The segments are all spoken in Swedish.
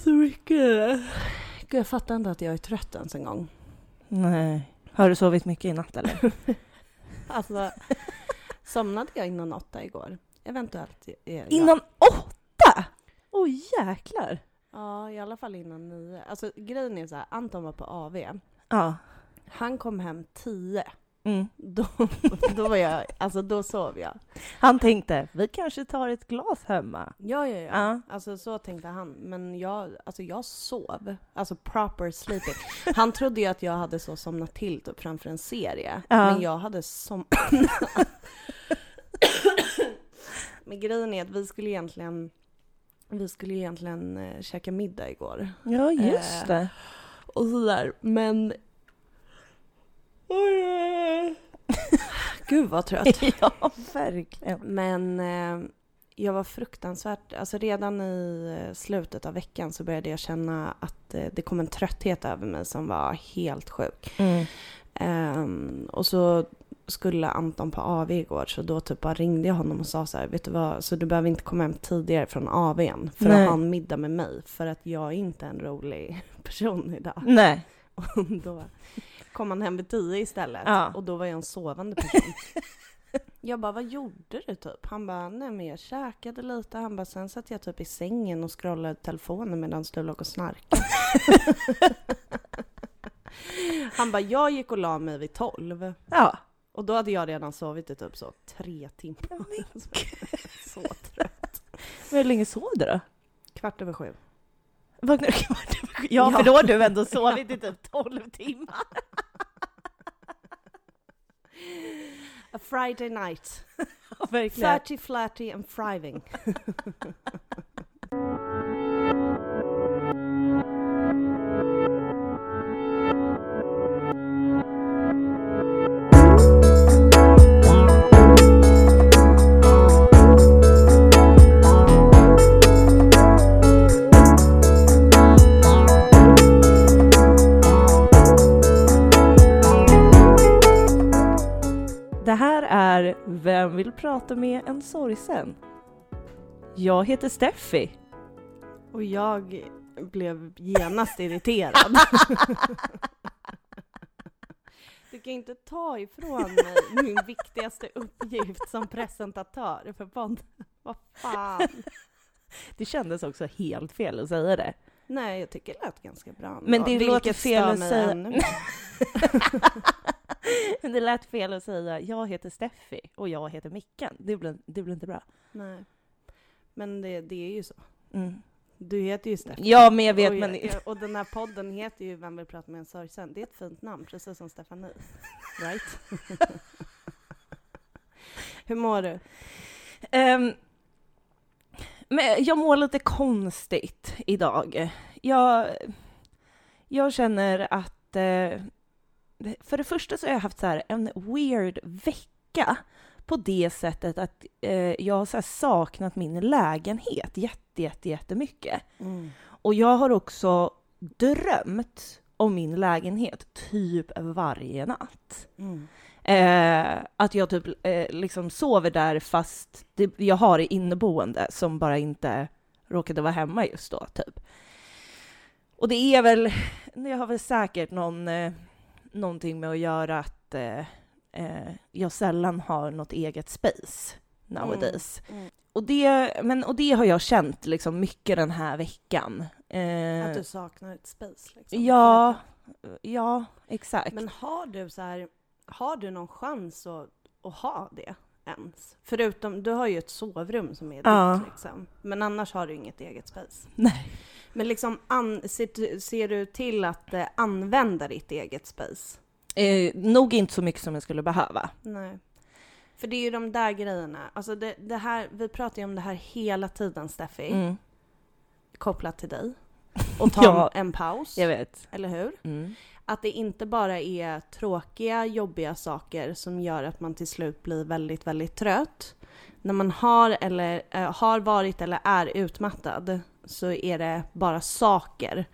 så mycket. Gud, jag fattar inte att jag är trött ens en gång. Nej. Har du sovit mycket i natt eller? Alltså, somnade jag innan åtta igår? Eventuellt. är jag- Innan åtta? Oj jäklar. Ja, i alla fall innan nio. Alltså grejen är så här, Anton var på AV. Ja. Han kom hem tio. Mm. Då, då var jag, alltså då sov jag. Han tänkte, vi kanske tar ett glas hemma. Ja, ja, ja. Ja. Alltså så tänkte han. Men jag, alltså jag sov. Alltså proper sleeping. Han trodde ju att jag hade så somnat till typ framför en serie. Ja. Men jag hade somnat. men grejen är att vi skulle egentligen vi skulle egentligen eh, käka middag igår. Ja, just det. Och sådär. Men... Gud vad trött. ja, verkligen. Men eh, jag var fruktansvärt, alltså redan i eh, slutet av veckan så började jag känna att eh, det kom en trötthet över mig som var helt sjuk. Mm. Ehm, och så skulle Anton på AV igår så då typ bara ringde jag honom och sa så här, vet du vad, så du behöver inte komma hem tidigare från AWn för Nej. att ha en middag med mig för att jag är inte en rolig person idag. Nej. Och då kom han hem vid tio istället. Ja. Och då var jag en sovande person. Jag bara, vad gjorde du typ? Han bara, nej men jag käkade lite. Han bara, sen satt jag typ i sängen och scrollade telefonen medan du låg och snarkade. Han bara, jag gick och la mig vid tolv. Ja. Och då hade jag redan sovit i typ så tre timmar. så trött. Men hur länge sov du då? Kvart över sju. Vaknade du kvart över sju? Ja, Ja. för då har du ändå sovit i typ 12 timmar. A Friday night. Ja, verkligen. Fatty, flatty and thriving. prata med en sorgsen? Jag heter Steffi. Och jag blev genast irriterad. Du kan inte ta ifrån mig min viktigaste uppgift som presentatör för podden. Vad fan. Det kändes också helt fel att säga det. Nej, jag tycker det lät ganska bra. Men det låter fel att säga. Men det lät fel att säga jag heter Steffi och jag heter Mickan. Det blir, det blir inte bra. Nej. Men det, det är ju så. Mm. Du heter ju Stefan. Ja, men jag vet, och, men... jag, och den här podden heter ju Vem vill prata med en sorgsen? Det är ett fint namn, precis som Stefanie. Right? Hur mår du? Ehm, men jag mår lite konstigt idag. Jag, jag känner att... Eh, för det första så har jag haft så en weird vecka på det sättet att eh, jag har saknat min lägenhet jätte, jätte, jättemycket. Och jag har också drömt om min lägenhet typ varje natt. Mm. Eh, att jag typ eh, liksom sover där fast det, jag har inneboende som bara inte råkade vara hemma just då, typ. Och det är väl, det har väl säkert någon, eh, någonting med att göra att eh, eh, jag sällan har något eget space nowadays. Mm. Och, det, men, och det har jag känt liksom mycket den här veckan. Eh, Att du saknar ett space liksom. ja, ja, exakt. Men har du så här, har du någon chans att, att ha det ens? Förutom, du har ju ett sovrum som är Ja. ditt liksom. Men annars har du inget eget space. Nej. Men liksom, an, ser, du- ser du till att eh, använda ditt eget space? Eh, nog inte så mycket som jag skulle behöva. Nej. För det är ju de där grejerna. Alltså det, det här, vi pratar ju om det här hela tiden, Steffi. Mm. Kopplat till dig. Och ta Ja. en paus. Jag vet. Eller hur? Mm. Att det inte bara är tråkiga, jobbiga saker som gör att man till slut blir väldigt, väldigt trött. När man har, eller, eh, har varit eller är utmattad så är det bara saker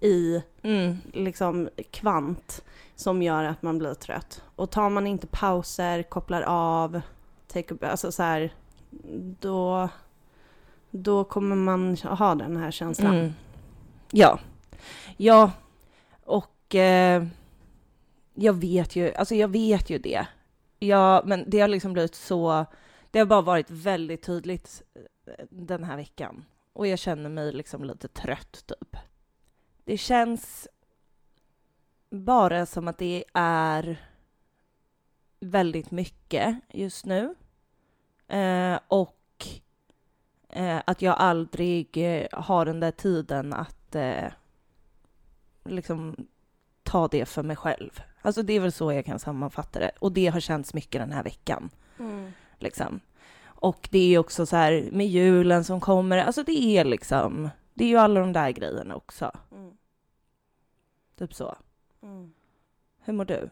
i Mm. liksom kvant som gör att man blir trött. Och tar man inte pauser, kopplar av, take a, alltså så här, då, då kommer man ha den här känslan. Mm. Ja. Ja, och eh, jag vet ju, alltså jag vet ju det. Ja, men det har liksom blivit så, det har bara varit väldigt tydligt eh, den här veckan. Och jag känner mig liksom lite trött typ. Det känns bara som att det är väldigt mycket just nu. Eh, och eh, att jag aldrig eh, har den där tiden att eh, liksom ta det för mig själv. Alltså det är väl så jag kan sammanfatta det. Och det har känts mycket den här veckan. Mm. Liksom. Och det är också så här med julen som kommer, alltså det är liksom, det är ju alla de där grejerna också. Mm. Typ så. Mm. Hur mår du?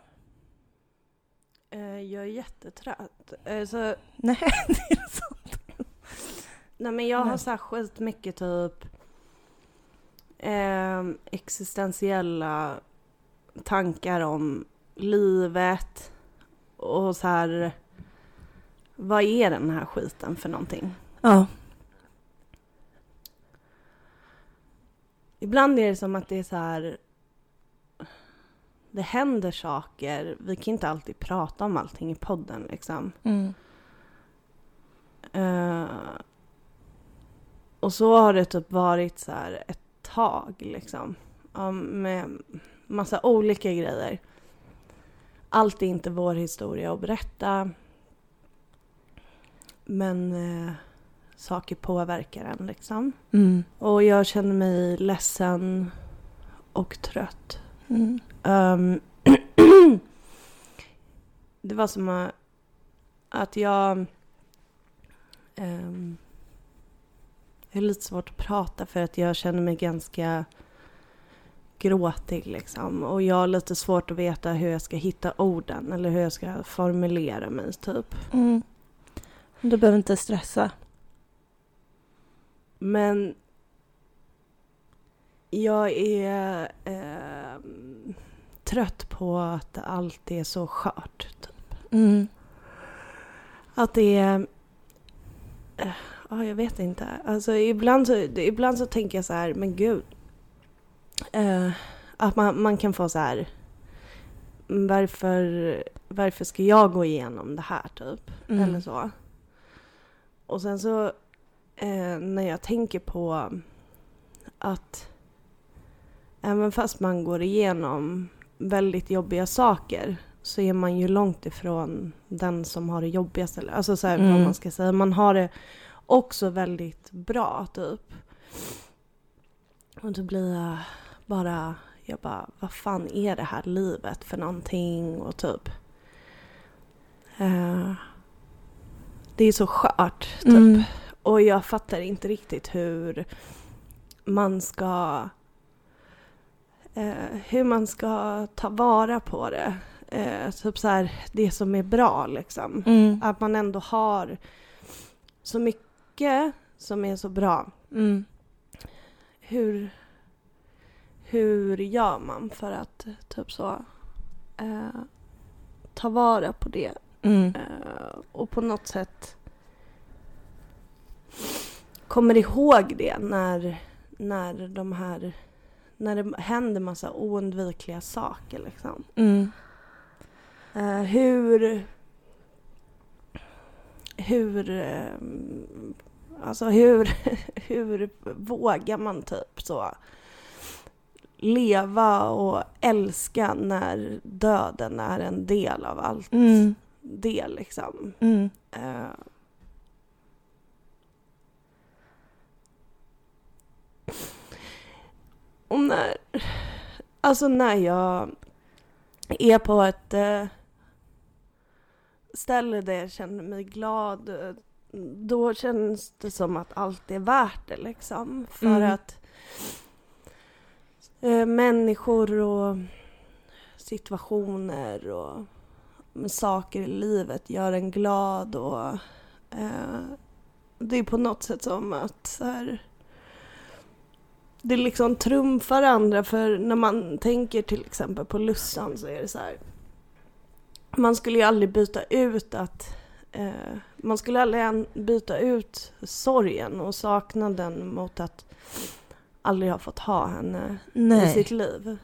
Eh, jag är jättetrött. Eh, så, Nej, det är så. nej men jag har här skitmycket typ eh, existentiella tankar om livet och så här vad är den här skiten för någonting? Ja. Ibland är det som att det är så här det händer saker. Vi kan inte alltid prata om allting i podden liksom. Mm. Eh, och så har det typ varit så här ett tag liksom. Med massa olika grejer. Allt är inte vår historia att berätta. Men eh, saker påverkar en liksom. Mm. Och jag känner mig ledsen och trött. Mm. Ehm, det var som att- att jag... Um, jag har lite svårt att prata för att jag känner mig ganska gråtig liksom. Och jag har lite svårt att veta hur jag ska hitta orden eller hur jag ska formulera mig typ. Mm. Du behöver inte stressa. Men jag är ehm, trött på att allt är så skört. Typ. Mm. Att det är... eh, Ja, jag vet inte. Alltså ibland så, ibland så tänker jag så här, men gud. Eh, att man, man kan få så här... Varför, varför ska jag gå igenom det här typ? Mm. Eller så. Och sen så eh, när jag tänker på att även fast man går igenom väldigt jobbiga saker så är man ju långt ifrån den som har det jobbigast. Alltså så här, vad Mm. man ska säga. Man har det också väldigt bra typ. Och då blir jag bara, jag bara, vad fan är det här livet för någonting? Och typ. Eh, det är så skört typ. Mm. Och jag fattar inte riktigt hur man ska eh, hur man ska ta vara på det. Eh, typ så här, det som är bra liksom. Mm. Att man ändå har så mycket som är så bra. Mm. Hur, hur gör man för att typ så eh, ta vara på det Mm. Eh, och på något sätt kommer ihåg det när, när de här när det händer massa oundvikliga saker liksom. Mm. Eh, hur hur eh, alltså hur hur vågar man typ så leva och älska när döden är en del av allt Mm. Det liksom. Mm. Eh, och när, alltså när jag är på ett eh, ställe där jag känner mig glad, eh, då känns det som att allt är värt det liksom. För Mm. att eh, människor och situationer och saker i livet gör en glad och eh, det är på något sätt som att så här, det liksom trumfar andra för när man tänker till exempel på Lussan så är det så här man skulle ju aldrig byta ut att eh, man skulle aldrig byta ut sorgen och saknaden mot att aldrig har fått ha henne i Nej. sitt liv.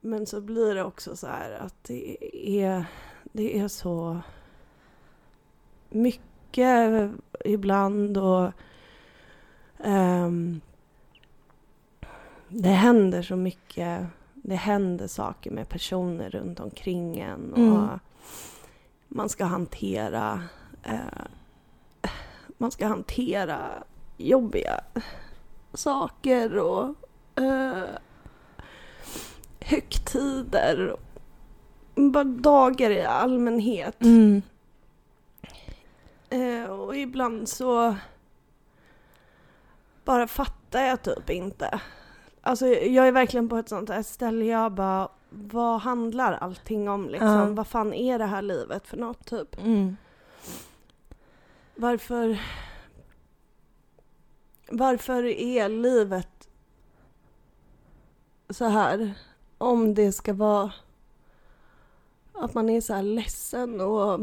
Men så blir det också så här att det är, det är så mycket ibland och ehm, det händer så mycket. Det händer saker med personer runt omkring en och Mm. man ska hantera eh, man ska hantera jobbiga saker och eh, högtider. Bara dagar i allmänhet. Mm. Eh, och ibland så bara fattar jag typ inte. Alltså jag är verkligen på ett sånt här ställe jag bara, vad handlar allting om liksom? Ja. Vad fan är det här livet för något typ? Mm. Varför... Varför är livet så här? Om det ska vara att man är så här ledsen och...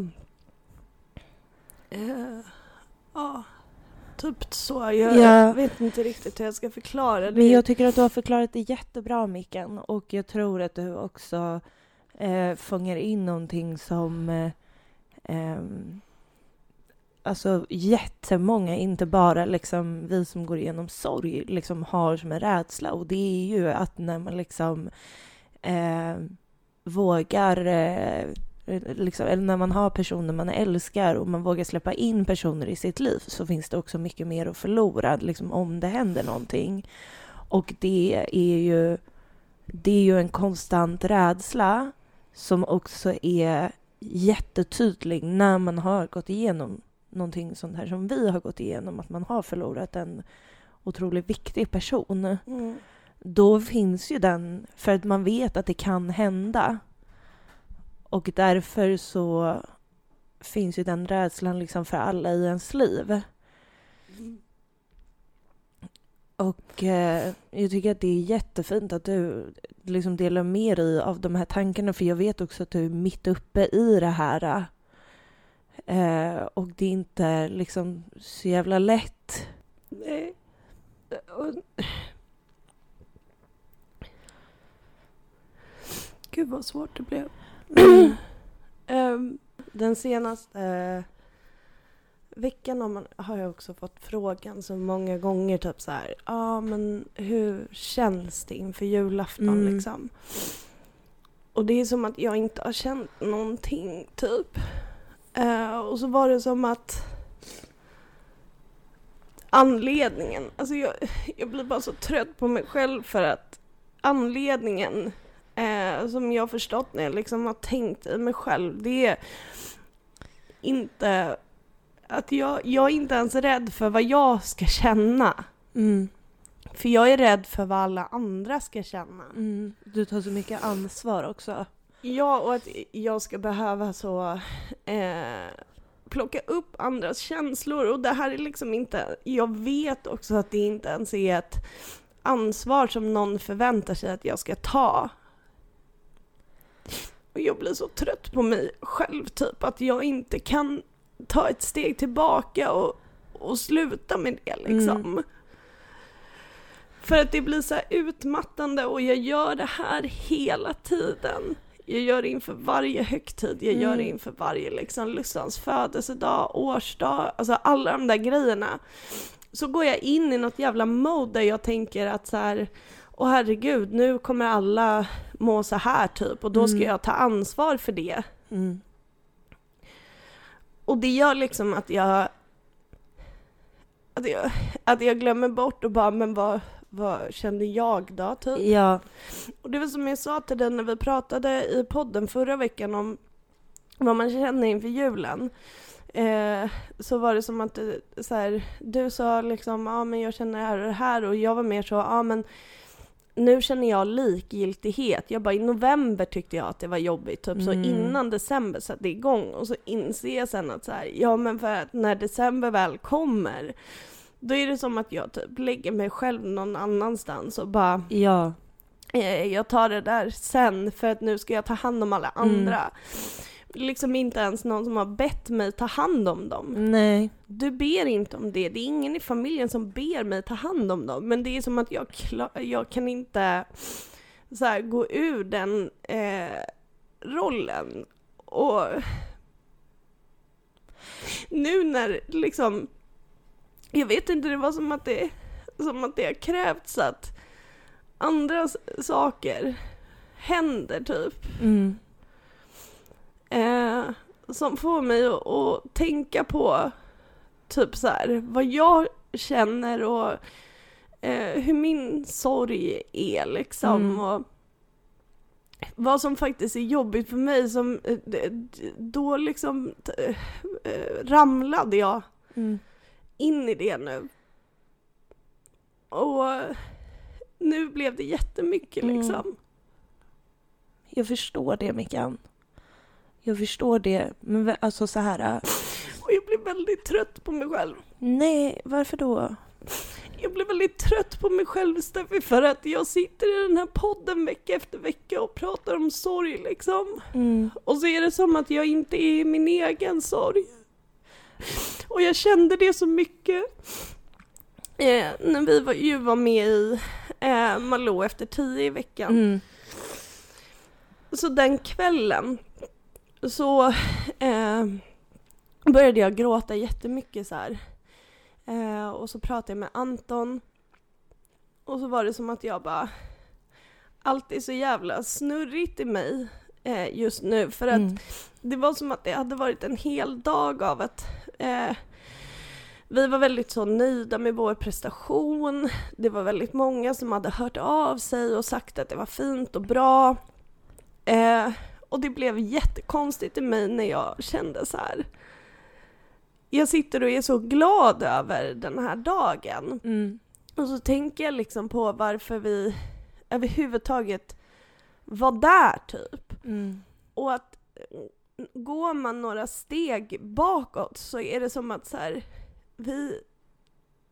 Eh, ja, typ så. Jag Ja. vet inte riktigt hur jag ska förklara det. Men jag tycker att du har förklarat det jättebra, Micken. Och jag tror att du också eh, fångar in någonting som eh, ehm, alltså jättemånga, inte bara liksom vi som går igenom sorg, liksom har som en rädsla. Och det är ju att när man liksom eh, vågar eh, Liksom, eller när man har personer man älskar och man vågar släppa in personer i sitt liv så finns det också mycket mer att förlora liksom, om det händer någonting. Och det är ju, det är ju en konstant rädsla som också är jättetydlig när man har gått igenom någonting sånt här som vi har gått igenom, att man har förlorat en otroligt viktig person. Mm. Då finns ju den, för att man vet att det kan hända. Och därför så finns ju den rädslan liksom för alla i ens liv. Och eh, jag tycker att det är jättefint att du liksom delar med dig av de här tankarna för jag vet också att du är mitt uppe i det här. Eh, och det är inte liksom så jävla lätt. Nej. Och... Gud vad svårt det blev. Ehm, den senaste veckan har, man, har jag också fått frågan så många gånger typ så här, ja ah, men hur känns det inför julafton Mm. liksom? Och det är som att jag inte har känt någonting typ. Eh, och så var det som att anledningen, alltså jag, jag blir bara så trött på mig själv för att anledningen eh, som jag förstått när jag liksom har tänkt i mig själv, det är inte att jag, jag är inte ens rädd för vad jag ska känna. Mm. För jag är rädd för vad alla andra ska känna. Mm. Du tar så mycket ansvar också. Ja, och att jag ska behöva så eh, plocka upp andras känslor och det här är liksom inte, jag vet också att det inte ens är ett ansvar som någon förväntar sig att jag ska ta. Och jag blir så trött på mig själv typ, att jag inte kan ta ett steg tillbaka och, och sluta med det liksom. Mm. För att det blir så här utmattande och jag gör det här hela tiden. Jag gör det inför varje högtid, jag gör det Mm. inför varje liksom Lussans födelsedag, årsdag, alltså alla de där grejerna. Så går jag in i något jävla mode där jag tänker att så här, åh herregud, nu kommer alla må så här typ och då ska Mm. jag ta ansvar för det. Mm. Och det gör liksom att jag, att jag, att jag glömmer bort och bara, men vad, vad kände jag då typ? Ja. Och det var som jag sa till dig när vi pratade i podden förra veckan om vad man känner inför julen. Eh, så var det som att du, så här, du sa liksom, ja men jag känner det här och det här och jag var mer så, ja men nu känner jag likgiltighet. Jag bara i november tyckte jag att det var jobbigt, typ så Mm. innan december satte igång och så inser jag sen att så här, ja men för att när december väl kommer då är det som att jag typ lägger mig själv någon annanstans och bara Ja. eh, jag tar det där sen för att nu ska jag ta hand om alla Mm. andra. liksom inte ens någon som har bett mig ta hand om dem. Nej. Du ber inte om det, det är ingen i familjen som ber mig ta hand om dem. Men det är som att jag, jag kan inte så här, gå ur den eh, rollen. Och nu när liksom, jag vet inte, det var som att det, som att det har krävts att andra saker händer typ. Mm. Eh, som får mig att, att tänka på typ så här, vad jag känner och eh, hur min sorg är liksom. Mm. Och vad som faktiskt är jobbigt för mig som, eh, då liksom eh, ramlade jag Mm. In i det nu. Och nu blev det jättemycket Mm. liksom. Jag förstår det, Mickan. Jag förstår det. Men alltså så här... äh, Och jag blev väldigt trött på mig själv. Nej, varför då? Jag blev väldigt trött på mig själv Steffi för att jag sitter i den här podden vecka efter vecka och pratar om sorg liksom. Mm. Och så är det som att jag inte är i min egen sorg. Och jag kände det så mycket eh, när vi var, ju var med i eh, Malou efter tio i veckan. Mm. Så den kvällen så eh, började jag gråta jättemycket så här. Eh, och så pratade jag med Anton. Och så var det som att jag bara... Allt är så jävla snurrigt i mig eh, just nu. För att Mm. det var som att det hade varit en hel dag av att eh, vi var väldigt så nöjda med vår prestation. Det var väldigt många som hade hört av sig och sagt att det var fint och bra. Eh, och det blev jättekonstigt i mig när jag kände så här. Jag sitter och är så glad över den här dagen. Mm. Och så tänker jag liksom på varför vi överhuvudtaget var där typ. Mm. Och att går man några steg bakåt så är det som att så här, vi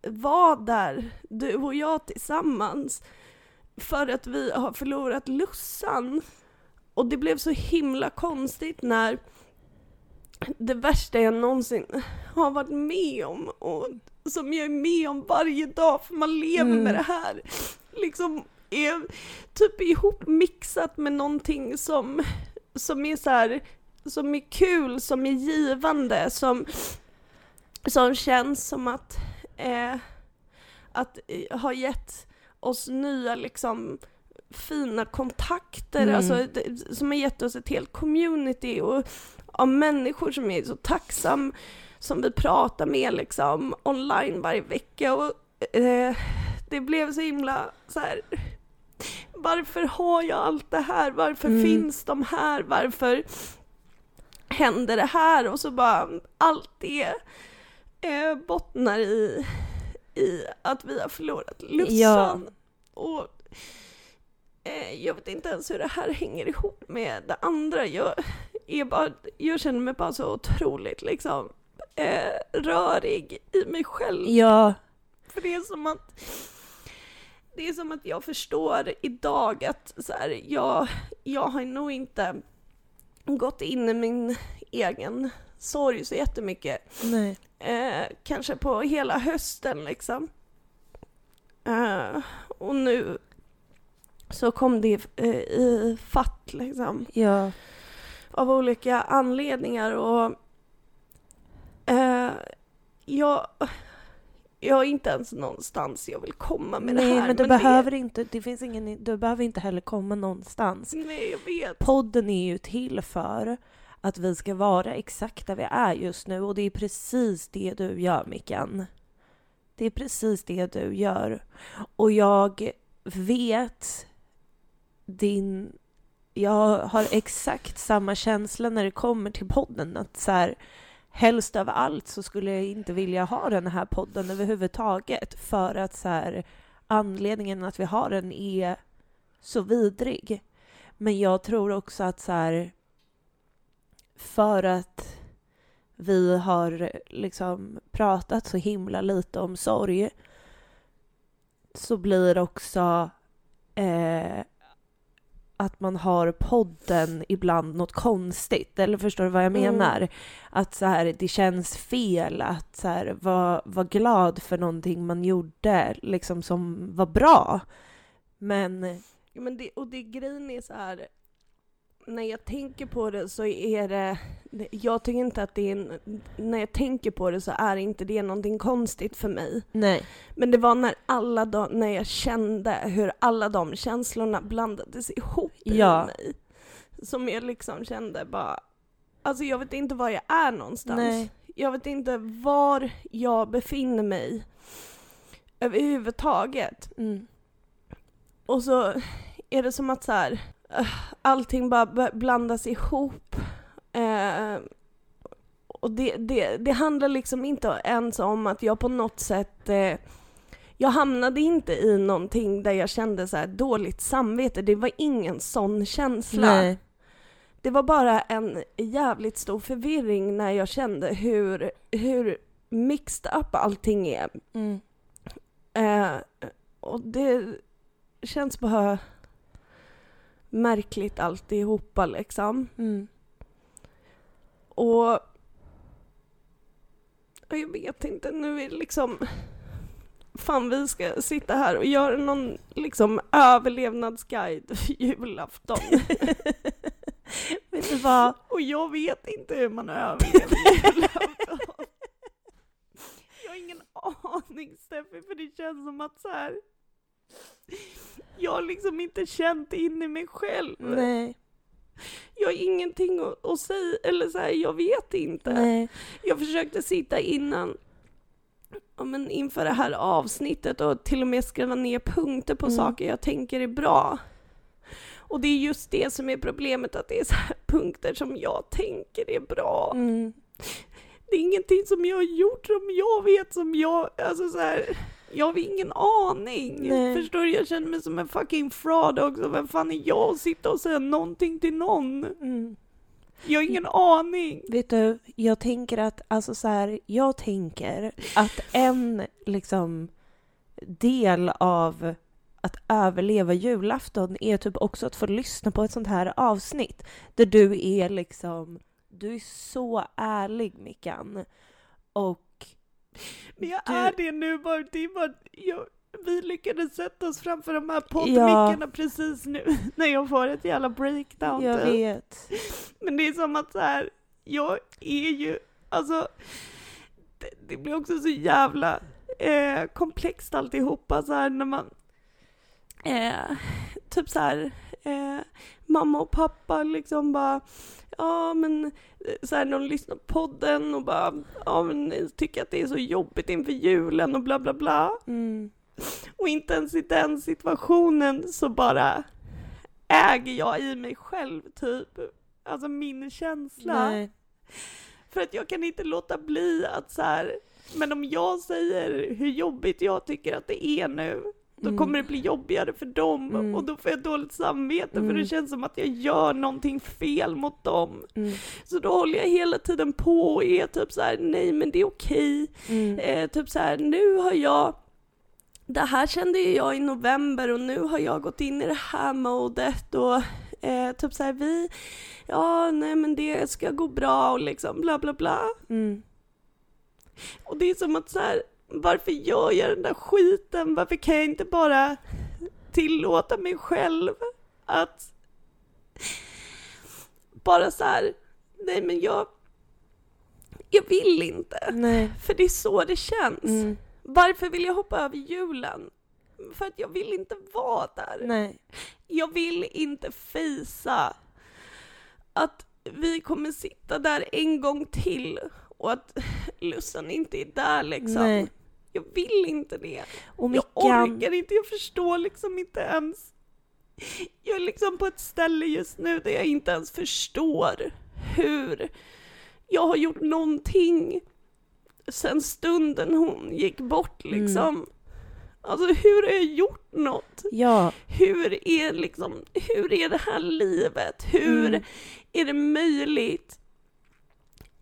var där, du och jag tillsammans, för att vi har förlorat lussan. Och det blev så himla konstigt när det värsta jag någonsin har varit med om och som jag är med om varje dag för man lever Mm. med det här. Liksom är typ ihopmixat med någonting som, som är så här, som är kul, som är givande, som, som känns som att, eh, att eh, ha gett oss nya liksom fina kontakter, Mm. alltså det, som har gett oss ett helt community och av människor som är så tacksam som vi pratar med liksom online varje vecka och eh, det blev så himla så här. Varför har jag allt det här? Varför Mm. finns de här? Varför händer det här? Och så bara allt det eh, bottnar i, i att vi har förlorat lussan. Ja. Och eh, jag vet inte ens hur det här hänger ihop med det andra. Jag, är bara, jag känner mig bara så otroligt liksom eh, rörig i mig själv. Ja. För det är som att det är som att jag förstår idag att så här, jag, jag har nog inte gått in i min egen sorg så jättemycket. Nej. Eh, kanske på hela hösten liksom. Eh, och nu så kom det eh, i fatt liksom Ja. av olika anledningar och eh, jag, jag är inte ens någonstans jag vill komma med Nej, det här. men du det- behöver inte, det finns ingen, du behöver inte heller komma någonstans. Nej, jag vet. Podden är ju till för att vi ska vara exakt där vi är just nu och det är precis det du gör Mickan. Det är precis det du gör. Och jag vet din... Jag har exakt samma känsla när det kommer till podden. Att så här, helst av allt så skulle jag inte vilja ha den här podden överhuvudtaget. För att så här, anledningen att vi har den är så vidrig. Men jag tror också att så här, för att vi har liksom pratat så himla lite om sorg så blir också eh, att man har podden ibland något konstigt, eller förstår du vad jag Mm. menar? Att så här, det känns fel att så här, vara var glad för någonting man gjorde liksom som var bra. Men Ja, Men det, och det grejen är så här. När jag tänker på det så är det, jag tycker inte att det är en, när jag tänker på det så är inte det någonting konstigt för mig. nej, Men det var när alla de, när jag kände hur alla de känslorna blandades ihop i Ja. mig. Som jag liksom kände bara, alltså jag vet inte var jag är någonstans. nej, Jag vet inte var jag befinner mig överhuvudtaget. mm, Och så är det som att så här, allting bara blandas ihop. Eh, och det, det, det handlar liksom inte ens om att jag på något sätt eh, jag hamnade inte i någonting där jag kände så här dåligt samvete. Det var ingen sån känsla. nej, Det var bara en jävligt stor förvirring när jag kände hur, hur mixed up allting är. mm, Eh, och det känns bara märkligt alltihopa liksom. mm. Och och jag vet inte, nu är det liksom Fan vi ska sitta här och göra någon liksom överlevnadsguide för julafton. Vet du vad? Och jag vet inte hur man överlever julafton. Jag har ingen aning Steffi, för det känns som att så här. Jag har liksom inte känt in i mig själv. Nej, Jag har ingenting att, att säga, eller så här, jag vet inte. nej, Jag försökte sitta innan, ja, men inför det här avsnittet och till och med skriva ner punkter på Mm. saker jag tänker är bra. Och det är just det som är problemet, att det är så punkter som jag tänker är bra. mm, Det är ingenting som jag har gjort som jag vet som jag, alltså så här, jag har ingen aning. Nej. Förstår du? Jag känner mig som en fucking fraud också. Vem fan är jag att sitta och säga någonting till någon? mm. Jag har ingen aning. Vet du, jag tänker att, alltså så här, jag tänker att en liksom del av att överleva julafton är typ också att få lyssna på ett sånt här avsnitt där du är liksom, du är så ärlig Mickan. Och Men jag Du- är det nu bara, det är bara jag, vi lyckades sätta oss framför de här poddmickarna precis nu när jag får ett jävla breakdown. jag typ. vet. Men det är som att så här, jag är ju, alltså, det, det blir också så jävla eh, komplext alltihopa så här när man, eh, typ så här, eh, mamma och pappa liksom bara, ja men, eh, så här när de lyssnar på podden och bara, ja men tycker att det är så jobbigt inför julen och bla bla bla. Mm. Och inte ens i den situationen så bara äger jag i mig själv typ, alltså min känsla. Nej. För att jag kan inte låta bli att så här, men om jag säger hur jobbigt jag tycker att det är nu, då Mm. kommer det bli jobbigare för dem Mm. och då får jag dåligt samvete för Mm. det känns som att jag gör någonting fel mot dem. Mm. Så då håller jag hela tiden på och är typ så här: nej men det är okej. Mm. Eh, typ så här, nu har jag det här kände jag i november och nu har jag gått in i det här modet och eh, typ så här vi, ja nej men det ska gå bra och liksom bla bla bla. Mm. Och det är som att så här, varför gör jag den där skiten? Varför kan jag inte bara tillåta mig själv att bara så här, nej men jag, jag vill inte. Nej. För det är så det känns. Mm. Varför vill jag hoppa över julen? För att jag vill inte vara där. Nej. Jag vill inte fejsa att vi kommer sitta där en gång till och att Lussan inte är där liksom. Nej. Jag vill inte det. Och Jag Mickan, orkar inte, jag förstår liksom inte ens. Jag är liksom på ett ställe just nu där jag inte ens förstår hur jag har gjort någonting sen stunden hon gick bort liksom. Alltså hur har jag gjort något? ja, Hur är liksom, hur är det här livet? Hur Mm. är det möjligt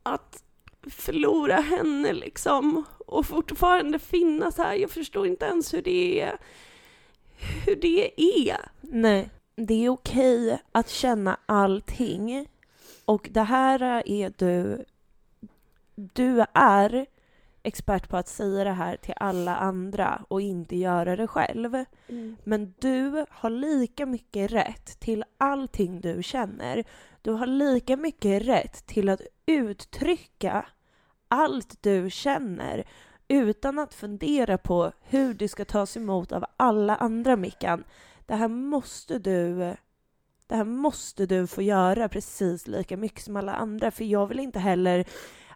att förlora henne liksom och fortfarande finnas här? Jag förstår inte ens hur det är, hur det är. nej. det är okej att känna allting. Och det här är du... Du är expert på att säga det här till alla andra och inte göra det själv. Mm. Men du har lika mycket rätt till allting du känner. Du har lika mycket rätt till att uttrycka allt du känner utan att fundera på hur det ska tas emot av alla andra, Mickan. Det här måste du det här måste du få göra precis lika mycket som alla andra, för jag vill inte heller...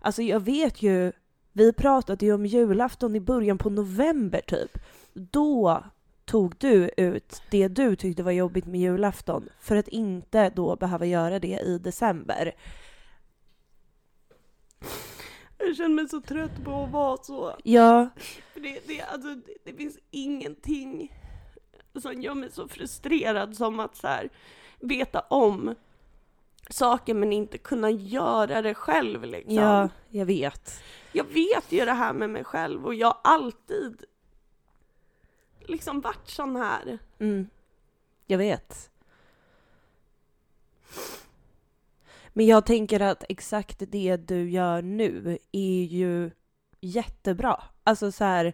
Alltså jag vet ju, vi pratade ju om julafton i början på november typ. Då tog du ut det du tyckte var jobbigt med julafton för att inte då behöva göra det i december. Jag känner mig så trött på att vara så. Ja, För det, det, alltså, det, det finns ingenting som gör mig så frustrerad som att så här, veta om saker men inte kunna göra det själv liksom. ja, jag vet. Jag vet ju det här med mig själv och jag har alltid liksom varit sån här. Mm. Jag vet. Men jag tänker att exakt det du gör nu är ju jättebra. Alltså så här,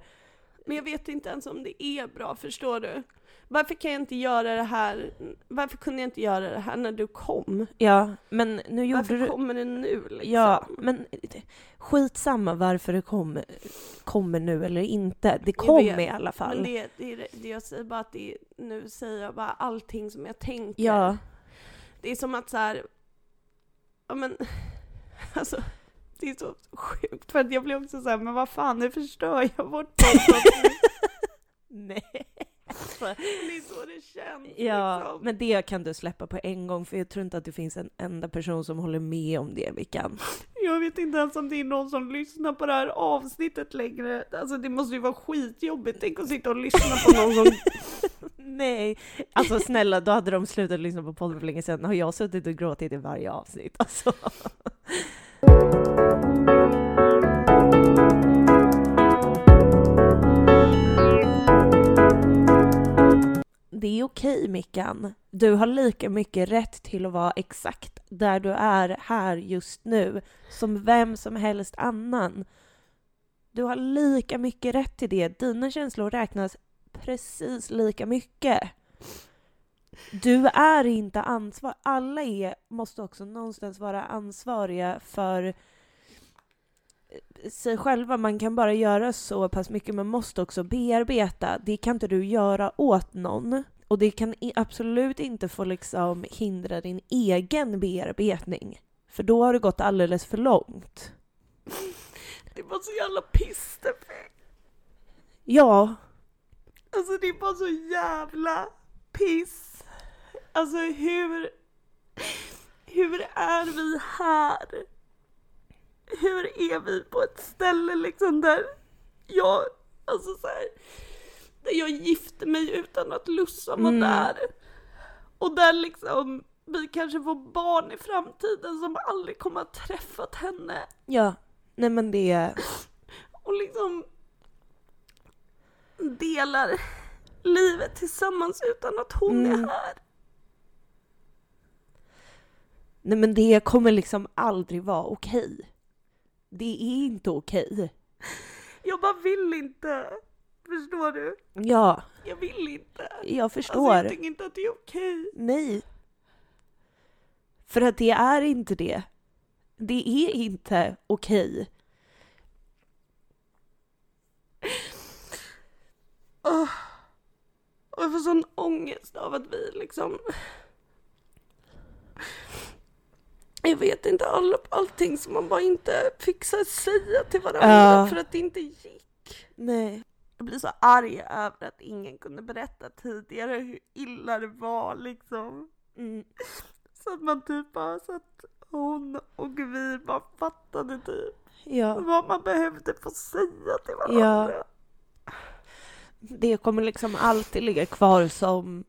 Men jag vet inte ens om det är bra, förstår du? Varför kan jag inte göra det här? Varför kunde jag inte göra det här när du kom? ja, men nu gjorde Varför du... kommer det nu liksom? Ja, men skitsamma varför det kom, kommer nu eller inte. Det kom vet, i alla fall. Men det, det, det, jag säger bara att det, nu säger jag bara allting som jag tänker. Ja, Det är som att så här, ja men, alltså, det är så sjukt för att jag blir också så här, men vad fan, nu förstör jag vårt podcast. nej. det är så det känns Ja, liksom. men det kan du släppa på en gång för jag tror inte att det finns en enda person som håller med om det, Vickan. Jag vet inte ens om det är någon som lyssnar på det här avsnittet längre. Alltså det måste ju vara skitjobbigt, tänk att sitta och lyssna på någon som... Nej, alltså snälla, då hade de slutat lyssna på podden för länge sedan. Har jag suttit och gråtit i varje avsnitt? Alltså. Det är okej, Mickan. Du har lika mycket rätt till att vara exakt där du är här just nu som vem som helst annan. Du har lika mycket rätt till det. Dina känslor räknas precis lika mycket. Du är inte ansvarig. Alla är, måste också någonstans vara ansvariga för eh, sig själva. Man kan bara göra så pass mycket, man måste också bearbeta. Det kan inte du göra åt någon. Och det kan absolut inte få liksom hindra din egen bearbetning. För då har det gått alldeles för långt. Det var så jävla pisseffekt. Ja, Alltså det är bara så jävla piss. Alltså hur... Hur är vi här? Hur är vi på ett ställe liksom där jag, alltså så här, där jag gifte mig utan att Lussan var Mm. där. Och där liksom vi kanske får barn i framtiden som aldrig kommer att träffat henne. ja. Nej men det... och liksom delar livet tillsammans utan att hon Mm. är här. Nej men det kommer liksom aldrig vara okej. Det är inte okej. Jag bara vill inte. Förstår du? Ja, Jag vill inte. jag Alltså förstår. jag tycker inte att det är okej. Nej. För att det är inte det. Det är inte okej. Åh. Och jag får sån ångest av att vi liksom... Jag vet inte, all, allting som man bara inte fixar säga till varandra Ja. för att det inte gick. Nej. Jag blir så arg över att ingen kunde berätta tidigare hur illa det var liksom. Mm. Så att man typ bara, så att hon och vi bara fattade typ Ja. vad man behövde få säga till varandra. Det kommer liksom alltid ligga kvar som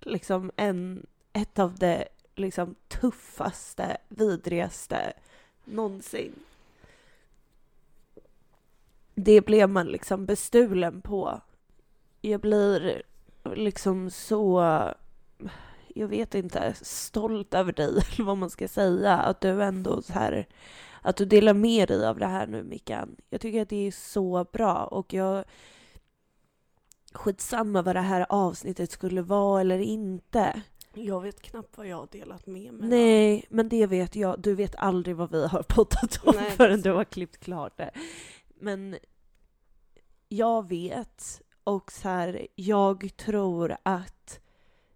liksom en, ett av det liksom tuffaste, vidrigaste någonsin. Det blev man liksom bestulen på. Jag blir liksom så, jag vet inte, stolt över dig eller vad man ska säga. Att du ändå så här, att du delar med dig av det här nu Mickan. Jag tycker att det är så bra och jag skitsamma vad det här avsnittet skulle vara eller inte. Jag vet knappt vad jag har delat med mig. Nej, men det vet jag. Du vet aldrig vad vi har poddat om Nej, förrän du har klippt klart det. Men jag vet och så här, jag tror att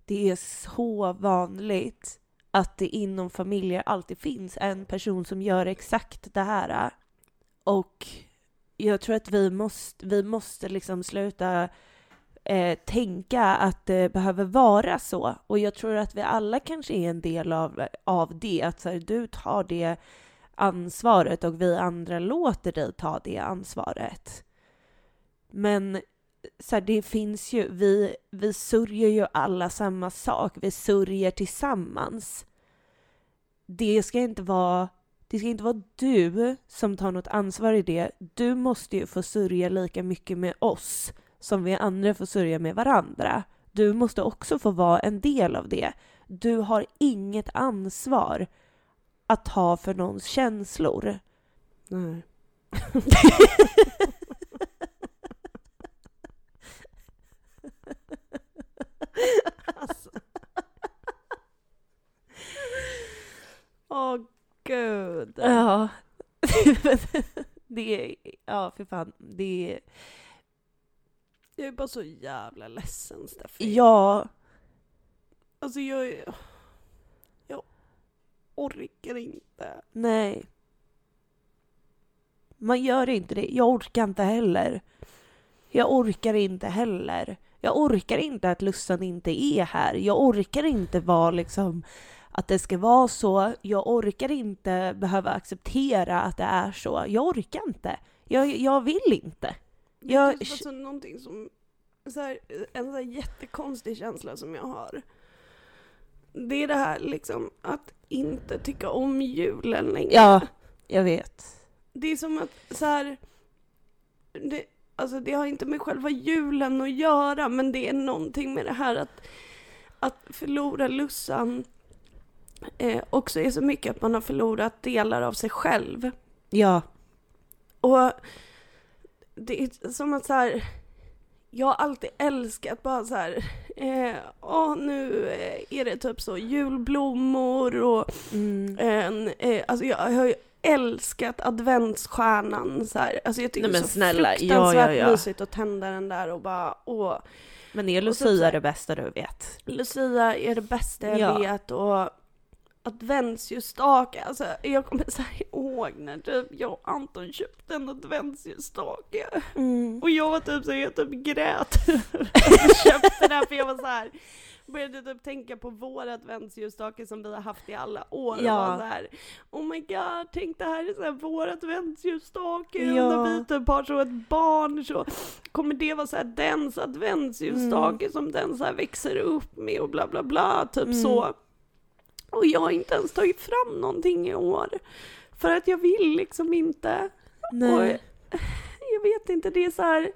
det är så vanligt att det inom familjer alltid finns en person som gör exakt det här. Och jag tror att vi måste, vi måste liksom sluta eh, tänka att det behöver vara så. Och jag tror att vi alla kanske är en del av, av det. Att så här, du tar det ansvaret och vi andra låter dig ta det ansvaret. Men så här, det finns ju, vi, vi sörjer ju alla samma sak. Vi sörjer tillsammans. Det ska inte vara det ska inte vara du som tar något ansvar i det. Du måste ju få sörja lika mycket med oss som vi andra får sörja med varandra. Du måste också få vara en del av det. Du har inget ansvar att ta för någons känslor. Nej. alltså. Åh gud. Ja. det är, ja för fan, det är, Jag är bara så jävla ledsen Steffi. ja, Alltså jag är... Jag orkar inte. nej. Man gör inte det. Jag orkar inte heller. Jag orkar inte heller. Jag orkar inte att Lussan inte är här. Jag orkar inte vara liksom att det ska vara så. Jag orkar inte behöva acceptera att det är så. Jag orkar inte. Jag, jag vill inte. Det Jag- är typ alltså någonting som... Så här, en så här jättekonstig känsla som jag har. Det är det här liksom att inte tycka om julen längre. Ja, jag vet. Det är som att så här... Det, alltså det har inte med själva julen att göra men det är någonting med det här att, att förlora Lussan eh, också är så mycket att man har förlorat delar av sig själv. Ja. Och det är som att så här, jag har alltid älskat bara så här, eh, åh nu eh, är det typ så julblommor och Mm. en, eh, alltså jag har ju älskat adventsstjärnan så här. Alltså jag tycker Nej, det är så snälla, ja, fruktansvärt ja, ja. mysigt att tända den där och bara, åh, Men är Lucia här- det bästa du vet? Lucia är det bästa jag Ja. vet och adventsljusstake, alltså jag kommer så här ihåg när typ jag och Anton köpte en adventsljusstake. Mm. Och jag var typ så jag typ grät jag köpte den för jag var så här började typ tänka på vår adventsljusstake som vi har haft i alla år och Ja. var så här Oh my god, tänk det här är så här vår adventsljusstake Ja. och när vi typ har så ett barn så kommer det vara så här dens adventsljusstake som den så här växer upp med och bla bla bla, typ Mm. så. Och jag har inte ens tagit fram någonting i år. För att jag vill liksom inte. Nej. Jag vet inte, det är så här.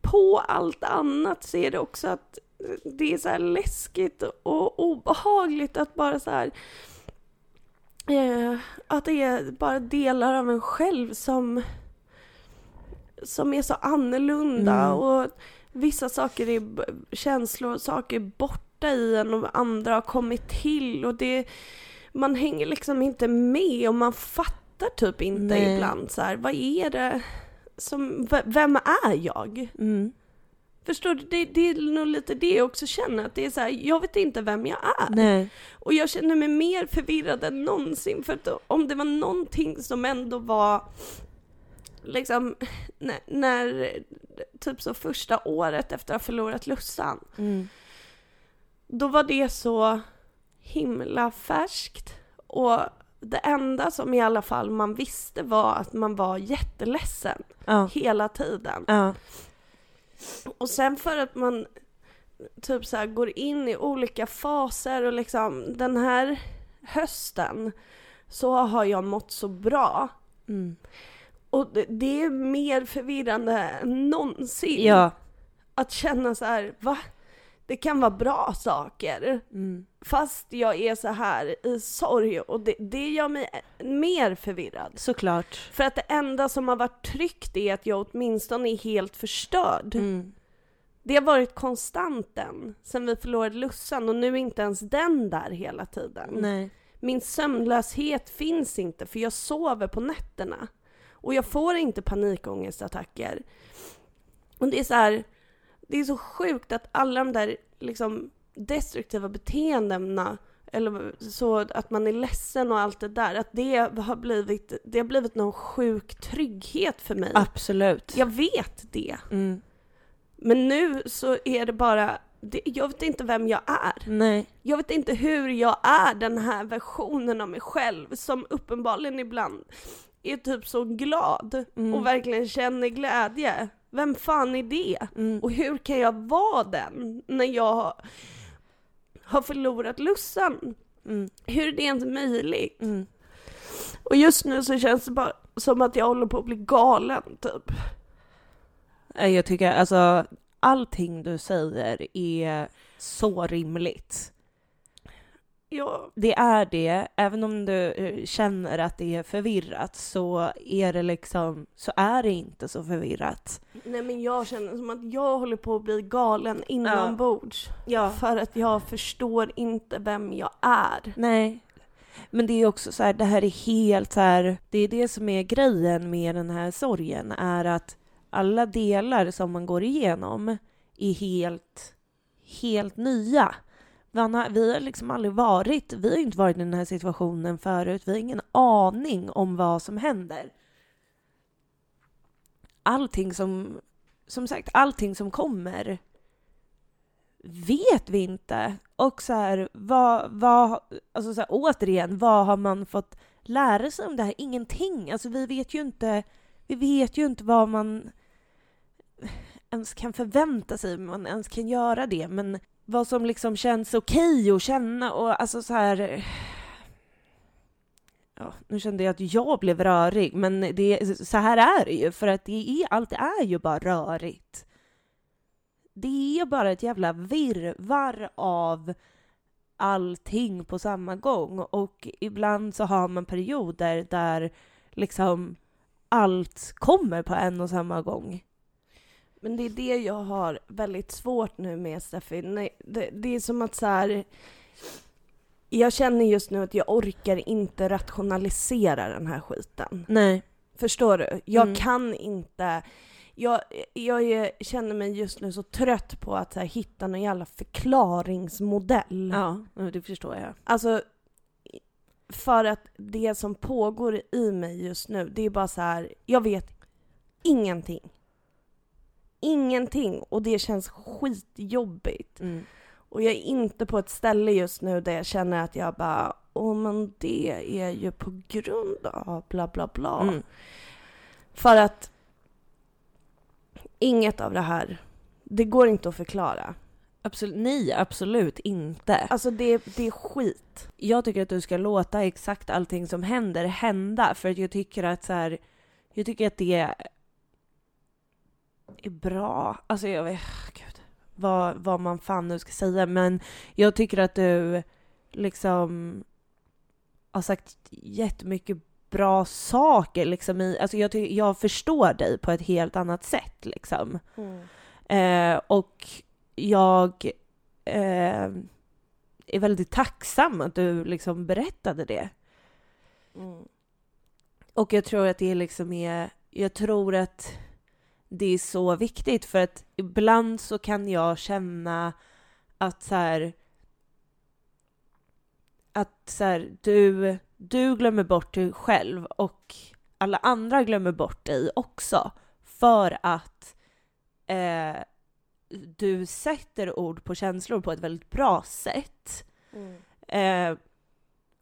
På allt annat så är det också att det är så läskigt och obehagligt att bara så här. Eh, att det är bara delar av en själv som som är så annorlunda Mm. och vissa saker är känslor och saker är borta i en och andra har kommit till och det man hänger liksom inte med och man fattar typ inte Nej. ibland så här, vad är det som, vem är jag? Mm. Förstår du? Det, det är nog lite det jag också känner, att det är så här, jag vet inte vem jag är. Nej. Och jag känner mig mer förvirrad än någonsin, för att om det var någonting som ändå var liksom, när, när typ så första året efter att ha förlorat Lussan, Mm. då var det så himla färskt. Och det enda som i alla fall man visste var att man var jätteledsen Ja. hela tiden. Ja. Och sen för att man typ så går in i olika faser och liksom den här hösten så har jag mått så bra. Mm. Och det, det är mer förvirrande än någonsin. Ja. att känna så här, va? Det kan vara bra saker. Mm. Fast jag är så här i sorg och det, det gör mig mer förvirrad. Såklart. För att det enda som har varit tryggt är att jag åtminstone är helt förstörd. Mm. Det har varit konstanten sen vi förlorade Lussan och nu är inte ens den där hela tiden. Nej. Min sömnlöshet finns inte för jag sover på nätterna. Och jag får inte panikångestattacker. Och det är så här, det är så sjukt att alla de där liksom destruktiva beteendena eller så att man är ledsen och allt det där, att det har blivit, det har blivit någon sjuk trygghet för mig. Absolut. Jag vet det. Mm. Men nu så är det bara, det, jag vet inte vem jag är. Nej. Jag vet inte hur jag är den här versionen av mig själv som uppenbarligen ibland är typ så glad Mm. och verkligen känner glädje. Vem fan är det? Mm. Och hur kan jag vara den när jag har förlorat Lussan? Mm. Hur är det ens möjligt? Mm. Och just nu så känns det bara som att jag håller på att bli galen typ. Eh, Jag tycker alltså allting du säger är så rimligt. Jag, Det är det, även om du eh, känner att det är förvirrat så är det liksom, så är det inte så förvirrat. nej men jag känner som att jag håller på att bli galen inombords. Ja. För att jag förstår inte vem jag är. Nej. Men det är också så här, det här är helt så här, det är det som är grejen med den här sorgen, är att alla delar som man går igenom är helt, helt nya. Vanna, vi har liksom aldrig varit, vi har inte varit i den här situationen förut, vi har ingen aning om vad som händer. Allting som, som sagt, allting som kommer vet vi inte. Och så här, vad, vad, alltså så här, återigen, vad har man fått lära sig om det här? Ingenting. Alltså vi vet ju inte, vi vet ju inte vad man ens kan förvänta sig, om man ens kan göra det. Men vad som liksom känns okej att känna och alltså så här... Ja, nu kände jag att jag blev rörig, men det, så här är det ju, för att det är, allt är ju bara rörigt. Det är bara ett jävla virrvarr av allting på samma gång och ibland så har man perioder där liksom allt kommer på en och samma gång. Men det är det jag har väldigt svårt nu med Steffi. Nej, det, det är som att så här. Jag känner just nu att jag orkar inte rationalisera den här skiten. Nej. Förstår du? Jag Mm. kan inte. Jag, jag är, känner mig just nu så trött på att här, hitta någon jävla förklaringsmodell. Ja, det förstår jag. Alltså, för att det som pågår i mig just nu, det är bara så här, jag vet ingenting. Ingenting och det känns skitjobbigt. Mm. Och jag är inte på ett ställe just nu där jag känner att jag bara, åh men det är ju på grund av bla bla bla. Mm. För att inget av det här, det går inte att förklara. Absolut, nej, absolut inte. Alltså det, det är skit. Jag tycker att du ska låta exakt allting som händer hända, för att jag tycker att så här, jag tycker att det är bra. Alltså jag vet, gud, vad, vad man fan nu ska säga, men jag tycker att du liksom har sagt jättemycket bra saker liksom i, alltså jag, jag förstår dig på ett helt annat sätt liksom. Eh, och jag eh, är väldigt tacksam att du liksom berättade det. Mm. Och jag tror att det liksom är, jag tror att det är så viktigt för att ibland så kan jag känna att så här, att så här, du, du glömmer bort dig själv och alla andra glömmer bort dig också för att eh, du sätter ord på känslor på ett väldigt bra sätt. Mm. Eh,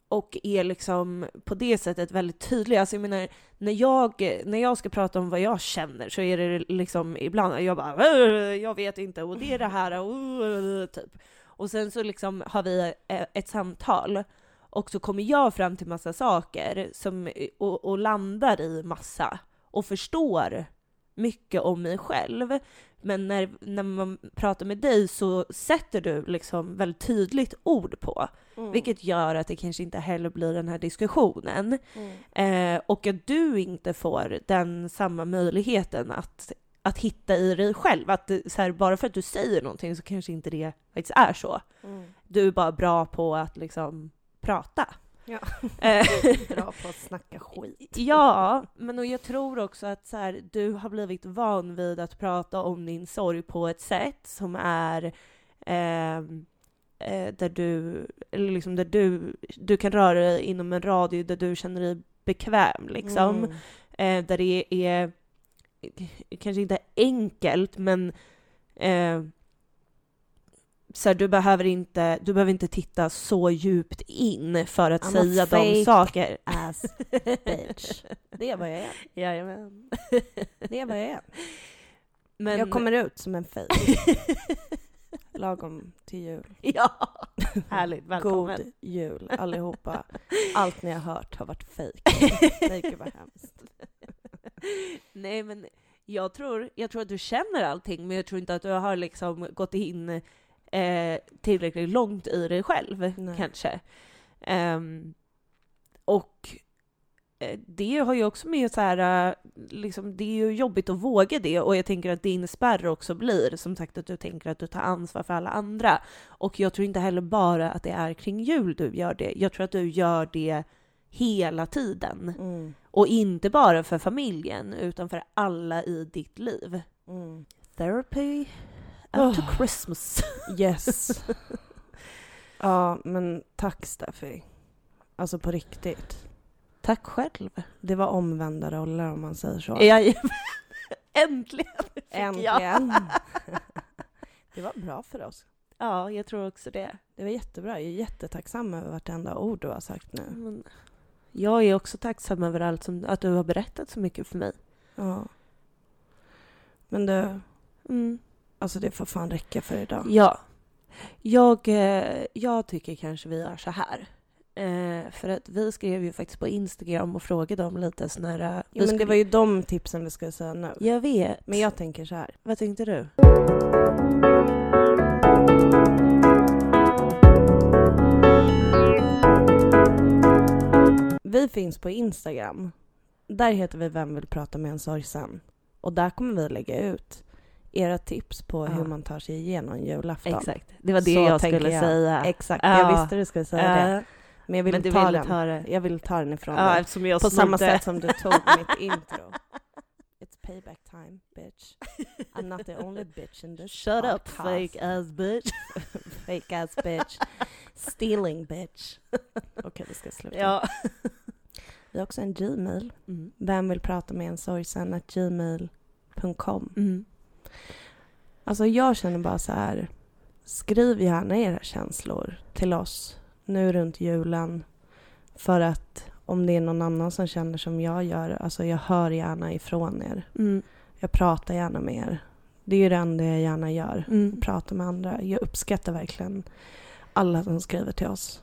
och är liksom på det sättet väldigt tydlig. Alltså jag menar, när jag, när jag ska prata om vad jag känner så är det liksom ibland, jag bara äh, jag vet inte och det är det här och typ. Och sen så liksom har vi e, ett samtal och så kommer jag fram till massa saker som, och, och landar i massa och förstår mycket om mig själv. Men när, när man pratar med dig så sätter du liksom väldigt tydligt ord på. Mm. Vilket gör att det kanske inte heller blir den här diskussionen. Mm. Eh, och att du inte får den samma möjligheten att, att hitta i dig själv. Att det- så här, bara för att du säger någonting så kanske inte det faktiskt är så. Mm. Du är bara bra på att liksom prata. Ja. Eh, Bra på att snacka skit. ja, men och jag tror också att så här, du har blivit van vid att prata om din sorg på ett sätt som är ehm, eh, där du, eller liksom där du, du kan röra dig inom en radie där du känner dig bekväm liksom. Mm. Eh, där det är, kanske inte enkelt, men eh, så här, du, behöver inte, du behöver inte titta så djupt in för att I'm säga de fake saker. Ass bitch. Det är vad jag är. Jajamän. Det är vad jag är. Men, Jag kommer ut som en fejk. Lagom till jul. ja, härligt. Välkommen. God jul allihopa. Allt ni har hört har varit fejk. Nej gud vad hemskt. Nej, men jag tror, jag tror att du känner allting, men jag tror inte att du har liksom gått in eh, tillräckligt långt i dig själv, Nej. kanske. Ehm, och eh, det har ju också med så här, eh, liksom, det är ju jobbigt att våga det och jag tänker att din spärr också blir som sagt att du tänker att du tar ansvar för alla andra. Och jag tror inte heller bara att det är kring jul du gör det. Jag tror att du gör det hela tiden. Mm. Och inte bara för familjen, utan för alla i ditt liv. Mm. Therapy after Oh. Christmas. Yes. Ja, men tack Steffi. Alltså på riktigt. Tack själv. Det var omvända roller om man säger så. Jajamän. Äntligen fick jag. Äntligen. Det var bra för oss. Ja, jag tror också det. Det var jättebra. Jag är jättetacksam över vartenda ord du har sagt nu. Men jag är också tacksam över allt som, att du har berättat så mycket för mig. Ja. Men du, Mm. Alltså det får fan räcka för idag. Ja. Jag, eh, jag tycker kanske vi gör så här. Eh, för att vi skrev ju faktiskt på Instagram och frågade om lite såna här... eh, Jo, men det skulle- var ju de tipsen vi skulle säga nu. Jag vet. Men jag tänker så här. Vad tänkte du? Vi finns på Instagram. Där heter vi Vem vill prata med en sorgsen? Och där kommer vi lägga ut era tips på Ja. hur man tar sig igenom julafton. Exakt. Det var det Så jag skulle jag. säga. Exakt, Ja. jag visste du skulle säga det. Men jag vill, men ta den. ta det. Jag vill ta den ifrån dig. På samma snodde. sätt som du tog mitt intro. It's payback time, bitch. I'm not the only bitch in this Shut up podcast. fake ass bitch. Fake ass bitch. Stealing bitch. Okej, vi ska sluta. ja. Vi har också en Gmail. Mm. Vem vill prata med en sorgsen? Gmail.com. Mm. Alltså jag känner bara så här. Skriv gärna era känslor till oss nu runt julen. För att om det är någon annan som känner som jag gör, alltså jag hör gärna ifrån er. Mm. Jag pratar gärna med er. Det är ju det enda jag gärna gör. Mm. Prata med andra. Jag uppskattar verkligen alla som skriver till oss.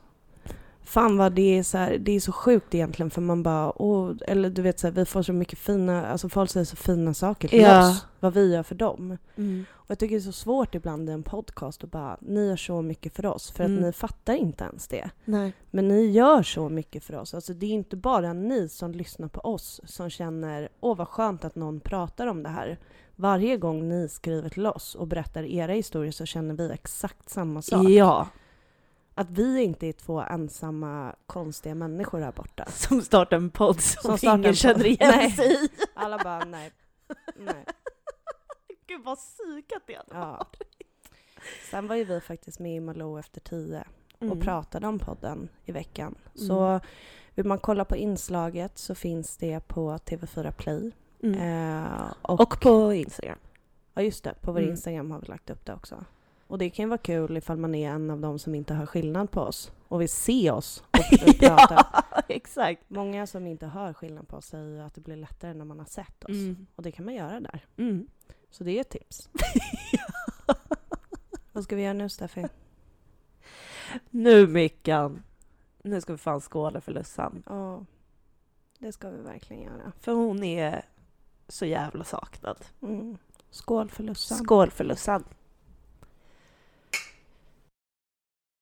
Fan vad det är så här, det är så sjukt egentligen för man bara, åh, eller du vet så här, vi får så mycket fina, alltså folk säger så fina saker till Ja. oss, vad vi gör för dem. Mm. Och jag tycker det är så svårt ibland i en podcast att bara, ni gör så mycket för oss, för att Mm. ni fattar inte ens det. Nej. Men ni gör så mycket för oss. Alltså det är inte bara ni som lyssnar på oss som känner, åh vad skönt att någon pratar om det här. Varje gång ni skriver till oss och berättar era historier så känner vi exakt samma sak. Ja. Att vi inte är två ensamma konstiga människor här borta. Som startar en podd som, Som ingen känner igen Nej. sig i. Alla bara, nej. nej. Gud vad psykat det hade Ja. Sen var ju vi faktiskt med i Malou efter tio och Mm. pratade om podden i veckan. Mm. Så vill man kolla på inslaget så finns det på TV4 Play. Mm. Eh, och, Och på Instagram. ja, just det, på vår Mm. Instagram har vi lagt upp det också. Och det kan ju vara kul ifall man är en av dem som inte hör skillnad på oss och vill se oss och, och prata. ja, exakt. Många som inte hör skillnad på oss säger att det blir lättare när man har sett oss. Mm. Och det kan man göra där. Mm. Så det är ett tips. Vad ska vi göra nu Steffi? Nu Mickan. Nu ska vi fan skåla för Lussan. Ja, det ska vi verkligen göra. För hon är så jävla saknad. Mm. Skål för Lussan. Skål för Lussan.